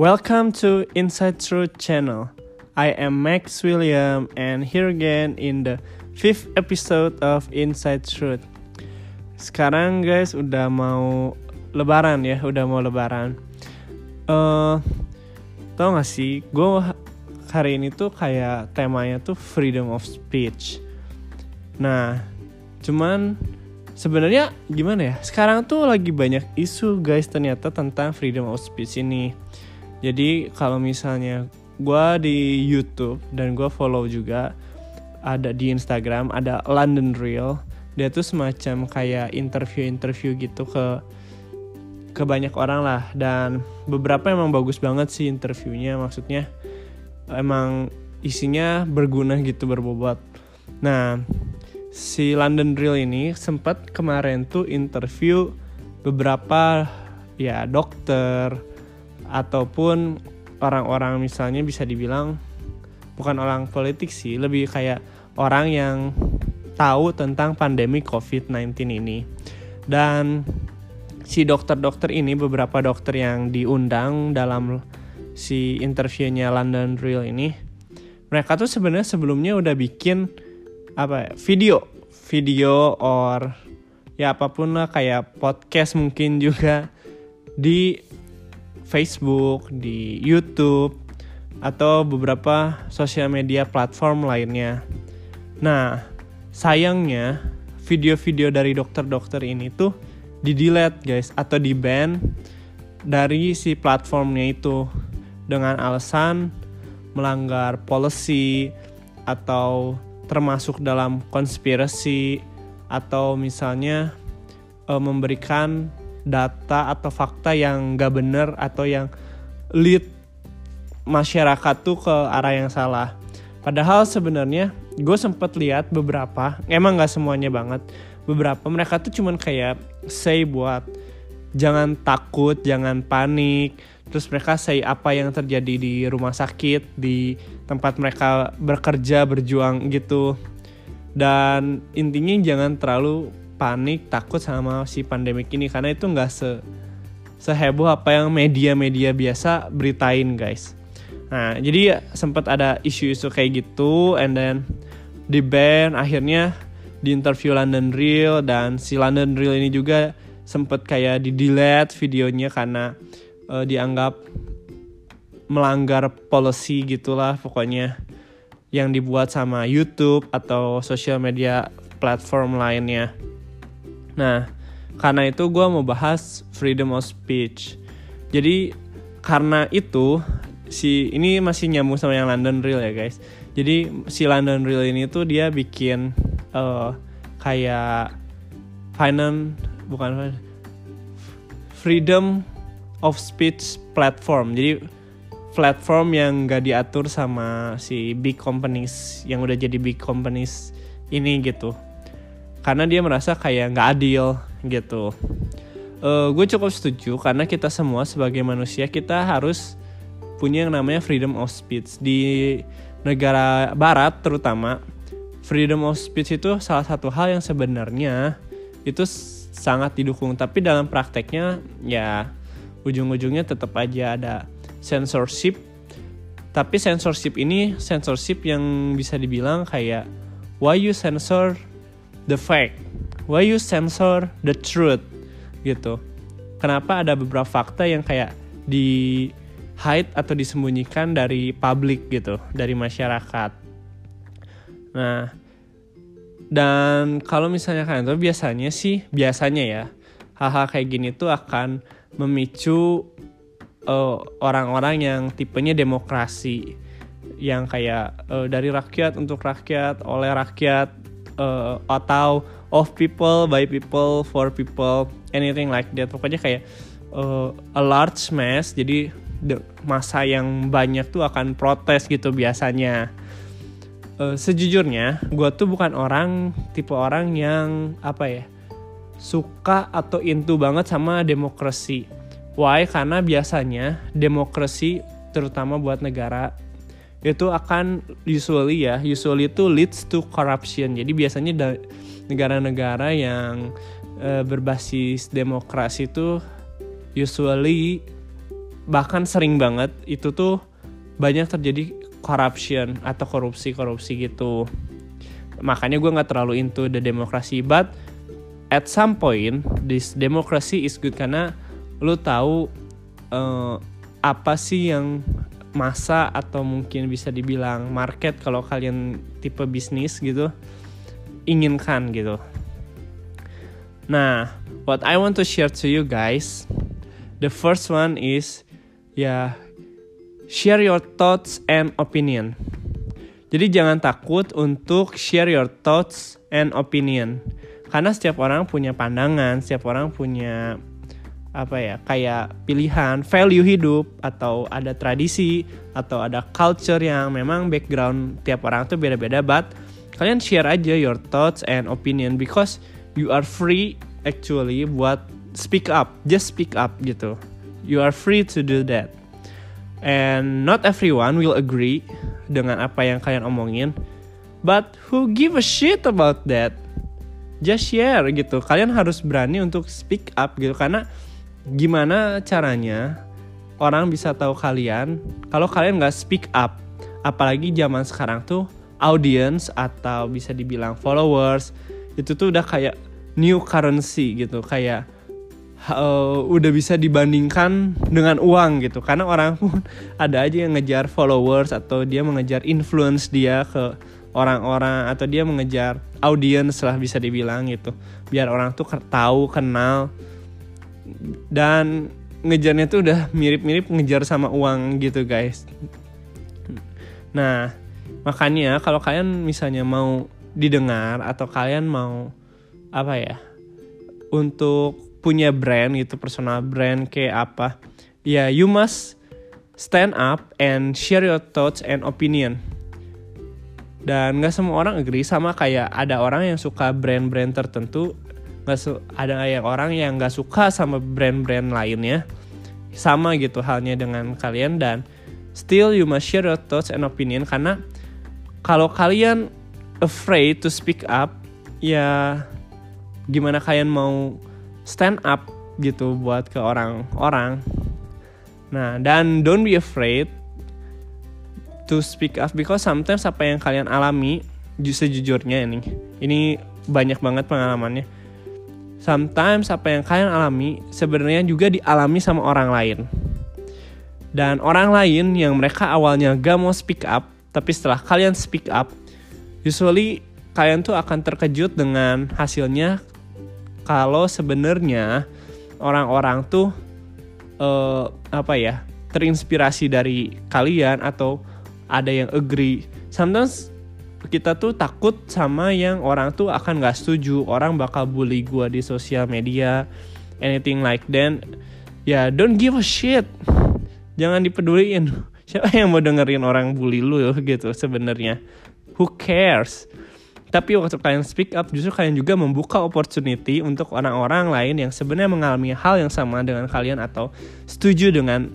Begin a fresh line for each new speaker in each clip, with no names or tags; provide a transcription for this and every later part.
Welcome to Inside Truth channel. I am Max William and here again in the fifth episode of Inside Truth. Sekarang guys udah mau lebaran ya, udah mau lebaran. Eh uh, tau gak sih, gue hari ini tuh kayak temanya tuh freedom of speech. Nah, cuman sebenarnya gimana ya? Sekarang tuh lagi banyak isu guys ternyata tentang freedom of speech ini. Jadi kalau misalnya gue di YouTube dan gue follow juga ada di Instagram ada London Real. Dia tuh semacam kayak interview-interview gitu ke ke banyak orang lah dan beberapa emang bagus banget sih interviewnya maksudnya emang isinya berguna gitu berbobot. Nah, si London Real ini sempat kemarin tuh interview beberapa ya dokter ataupun orang-orang misalnya bisa dibilang bukan orang politik sih, lebih kayak orang yang tahu tentang pandemi COVID-19 ini. Dan si dokter-dokter ini beberapa dokter yang diundang dalam si interviewnya London Real ini mereka tuh sebenarnya sebelumnya udah bikin apa ya, video video or ya apa pun lah kayak podcast mungkin juga di Facebook, di YouTube atau beberapa sosial media platform lainnya. Nah, sayangnya video-video dari dokter-dokter ini tuh di delete guys atau di ban dari si platformnya itu dengan alasan melanggar policy atau termasuk dalam konspirasi atau misalnya e, memberikan data atau fakta yang gak bener atau yang lead masyarakat tuh ke arah yang salah. Padahal sebenarnya gue sempet lihat beberapa, emang gak semuanya banget. Beberapa mereka tuh cuman kayak say buat jangan takut, jangan panik. Terus mereka say apa yang terjadi di rumah sakit, di tempat mereka bekerja, berjuang gitu. Dan intinya jangan terlalu panik takut sama si pandemik ini karena itu nggak se seheboh apa yang media-media biasa beritain guys. Nah jadi sempat ada isu-isu kayak gitu and then di band akhirnya di interview London Real dan si London Real ini juga sempat kayak di delete videonya karena uh, dianggap melanggar policy gitulah pokoknya yang dibuat sama YouTube atau social media platform lainnya. Nah, karena itu gue mau bahas freedom of speech. Jadi karena itu si ini masih nyambung sama yang London Real ya guys. Jadi si London Real ini tuh dia bikin uh, kayak finance bukan freedom of speech platform. Jadi platform yang gak diatur sama si big companies yang udah jadi big companies ini gitu karena dia merasa kayak nggak adil gitu. Uh, gue cukup setuju karena kita semua sebagai manusia kita harus punya yang namanya freedom of speech. Di negara barat terutama freedom of speech itu salah satu hal yang sebenarnya itu sangat didukung. Tapi dalam prakteknya ya ujung-ujungnya tetap aja ada censorship. Tapi censorship ini censorship yang bisa dibilang kayak why you censor the fact? Why you censor the truth? Gitu. Kenapa ada beberapa fakta yang kayak di hide atau disembunyikan dari publik gitu, dari masyarakat. Nah, dan kalau misalnya kalian tuh biasanya sih, biasanya ya, hal-hal kayak gini tuh akan memicu uh, orang-orang yang tipenya demokrasi yang kayak uh, dari rakyat untuk rakyat oleh rakyat uh, atau of people by people for people anything like that. Pokoknya kayak uh, a large mass jadi masa yang banyak tuh akan protes gitu biasanya. Uh, sejujurnya gue tuh bukan orang tipe orang yang apa ya suka atau into banget sama demokrasi. Why? Karena biasanya demokrasi terutama buat negara itu akan usually ya usually itu leads to corruption. Jadi biasanya negara-negara yang e, berbasis demokrasi itu usually bahkan sering banget itu tuh banyak terjadi corruption atau korupsi-korupsi gitu. Makanya gue nggak terlalu into the democracy but at some point this democracy is good karena lu tahu uh, apa sih yang masa atau mungkin bisa dibilang market kalau kalian tipe bisnis gitu inginkan gitu. Nah, what I want to share to you guys, the first one is ya share your thoughts and opinion. Jadi jangan takut untuk share your thoughts and opinion. Karena setiap orang punya pandangan, setiap orang punya apa ya kayak pilihan value hidup atau ada tradisi atau ada culture yang memang background tiap orang tuh beda-beda but kalian share aja your thoughts and opinion because you are free actually buat speak up just speak up gitu. You are free to do that. And not everyone will agree dengan apa yang kalian omongin but who give a shit about that? Just share gitu. Kalian harus berani untuk speak up gitu karena gimana caranya orang bisa tahu kalian? Kalau kalian nggak speak up apalagi zaman sekarang tuh audience atau bisa dibilang followers itu tuh udah kayak new currency gitu kayak uh, udah bisa dibandingkan dengan uang gitu. Karena orang pun ada aja yang ngejar followers atau dia mengejar influence dia ke orang-orang atau dia mengejar audience lah bisa dibilang gitu. Biar orang tuh tahu kenal dan ngejarnya tuh udah mirip-mirip ngejar sama uang gitu guys. Nah makanya kalau kalian misalnya mau didengar atau kalian mau apa ya untuk punya brand gitu personal brand kayak apa ya you must stand up and share your thoughts and opinion. Dan gak semua orang agree sama kayak ada orang yang suka brand-brand tertentu nggak ada yang orang yang nggak suka sama brand-brand lainnya. Sama gitu halnya dengan kalian dan still you must share your thoughts and opinion karena kalau kalian afraid to speak up ya gimana kalian mau stand up gitu buat ke orang-orang. Nah dan don't be afraid to speak up because sometimes apa yang kalian alami sejujurnya ini ini banyak banget pengalamannya sometimes apa yang kalian alami sebenarnya juga dialami sama orang lain. Dan orang lain yang mereka awalnya gak mau speak up, tapi setelah kalian speak up, usually kalian tuh akan terkejut dengan hasilnya kalau sebenarnya orang-orang tuh uh, apa ya terinspirasi dari kalian atau ada yang agree. Sometimes kita tuh takut sama yang orang tuh akan gak setuju. Orang bakal bully gue di sosial media anything like that. Ya yeah, don't give a shit. Jangan dipeduliin. Siapa yang mau dengerin orang bully lu gitu sebenarnya? Who cares? Tapi waktu kalian speak up justru kalian juga membuka opportunity untuk orang-orang lain yang sebenarnya mengalami hal yang sama dengan kalian atau setuju dengan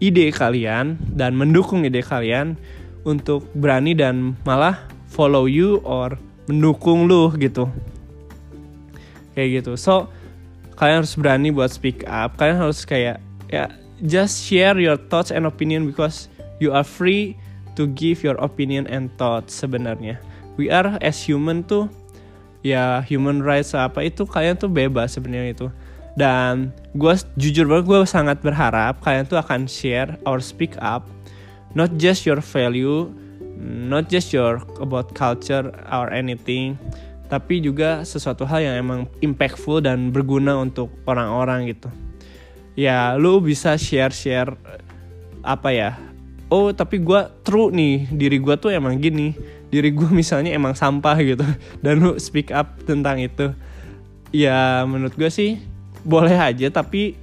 ide kalian dan mendukung ide kalian untuk berani dan malah follow you or mendukung lu gitu. Kayak gitu. So kalian harus berani buat speak up. Kalian harus kayak ya just share your thoughts and opinion because you are free to give your opinion and thoughts sebenarnya. We are as human tuh ya human rights apa itu kalian tuh bebas sebenarnya itu. Dan gue jujur banget gue sangat berharap kalian tuh akan share or speak up. Not just your value not just your about culture or anything tapi juga sesuatu hal yang emang impactful dan berguna untuk orang-orang gitu. Ya lu bisa share-share apa ya? Oh tapi gue true nih diri gue tuh emang gini. Diri gue misalnya emang sampah gitu dan lu speak up tentang itu. Ya menurut gue sih boleh aja tapi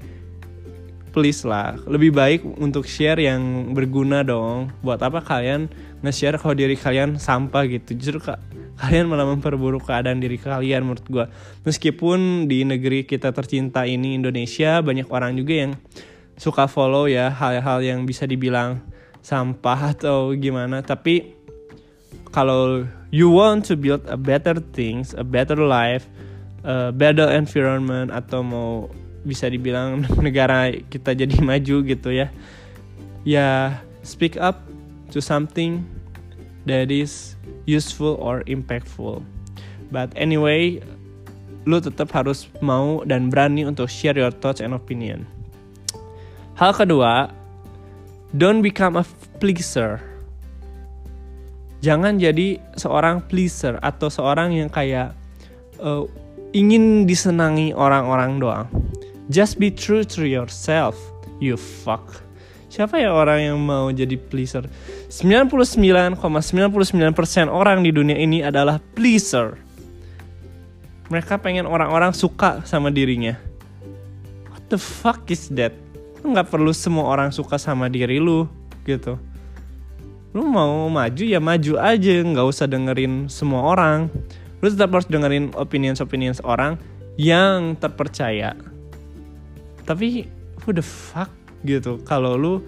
please lah. Lebih baik untuk share yang berguna dong. Buat apa kalian nge-share kalau diri kalian sampah gitu. Justru kak kalian malah memperburuk keadaan diri kalian menurut gue meskipun di negeri kita tercinta ini Indonesia banyak orang juga yang suka follow ya hal-hal yang bisa dibilang sampah atau gimana. Tapi kalau you want to build a better things a better life a better environment atau mau bisa dibilang negara kita jadi maju gitu ya. Ya speak up to something that is useful or impactful. But anyway lu tetap harus mau dan berani untuk share your thoughts and opinion. Hal kedua don't become a pleaser. Jangan jadi seorang pleaser atau seorang yang kayak uh, ingin disenangi orang-orang doang just be true to yourself you fuck Siapa ya orang yang mau jadi pleaser? 99,99% ,99 orang di dunia ini adalah pleaser. Mereka pengen orang-orang suka sama dirinya. What the fuck is that? Lu gak perlu semua orang suka sama diri lu gitu. Lu mau maju ya maju aja, nggak usah dengerin semua orang. Lu tetap harus dengerin opinions-opinions orang yang terpercaya. Tapi who the fuck gitu. Kalau lu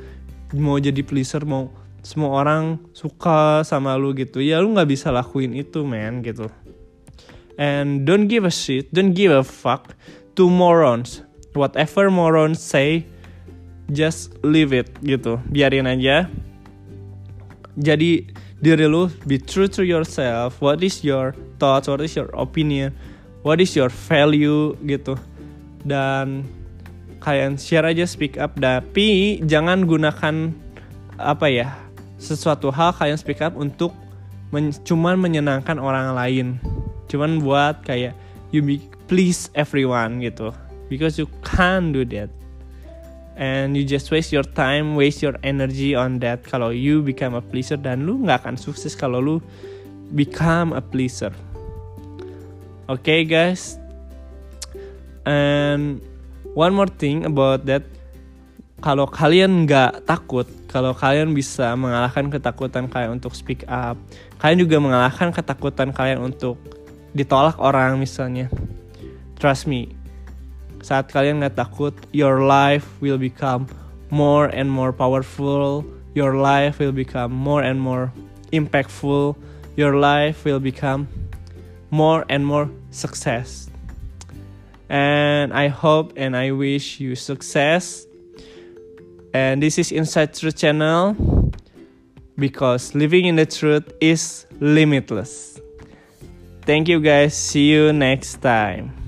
mau jadi pleaser mau semua orang suka sama lu gitu ya lu nggak bisa lakuin itu man gitu. And don't give a shit don't give a fuck to morons. Whatever morons say just leave it gitu. Biarin aja. Jadi diri lu be true to yourself. What is your thoughts? What is your opinion? What is your value gitu. Dan kalian share aja speak up. Tapi jangan gunakan apa ya sesuatu hal kalian speak up untuk men cuman menyenangkan orang lain. Cuman buat kayak you be please everyone gitu. Because you can't do that. And you just waste your time waste your energy on that. Kalau you become a pleaser dan lu nggak akan sukses kalau lu become a pleaser. Okay guys. And one more thing about that. Kalau kalian nggak takut kalau kalian bisa mengalahkan ketakutan kalian untuk speak up kalian juga mengalahkan ketakutan kalian untuk ditolak orang misalnya. Trust me saat kalian nggak takut your life will become more and more powerful your life will become more and more impactful your life will become more and more success and I hope and I wish you success. And this is Inside Truth channel because living in the truth is limitless. Thank you guys. See you next time.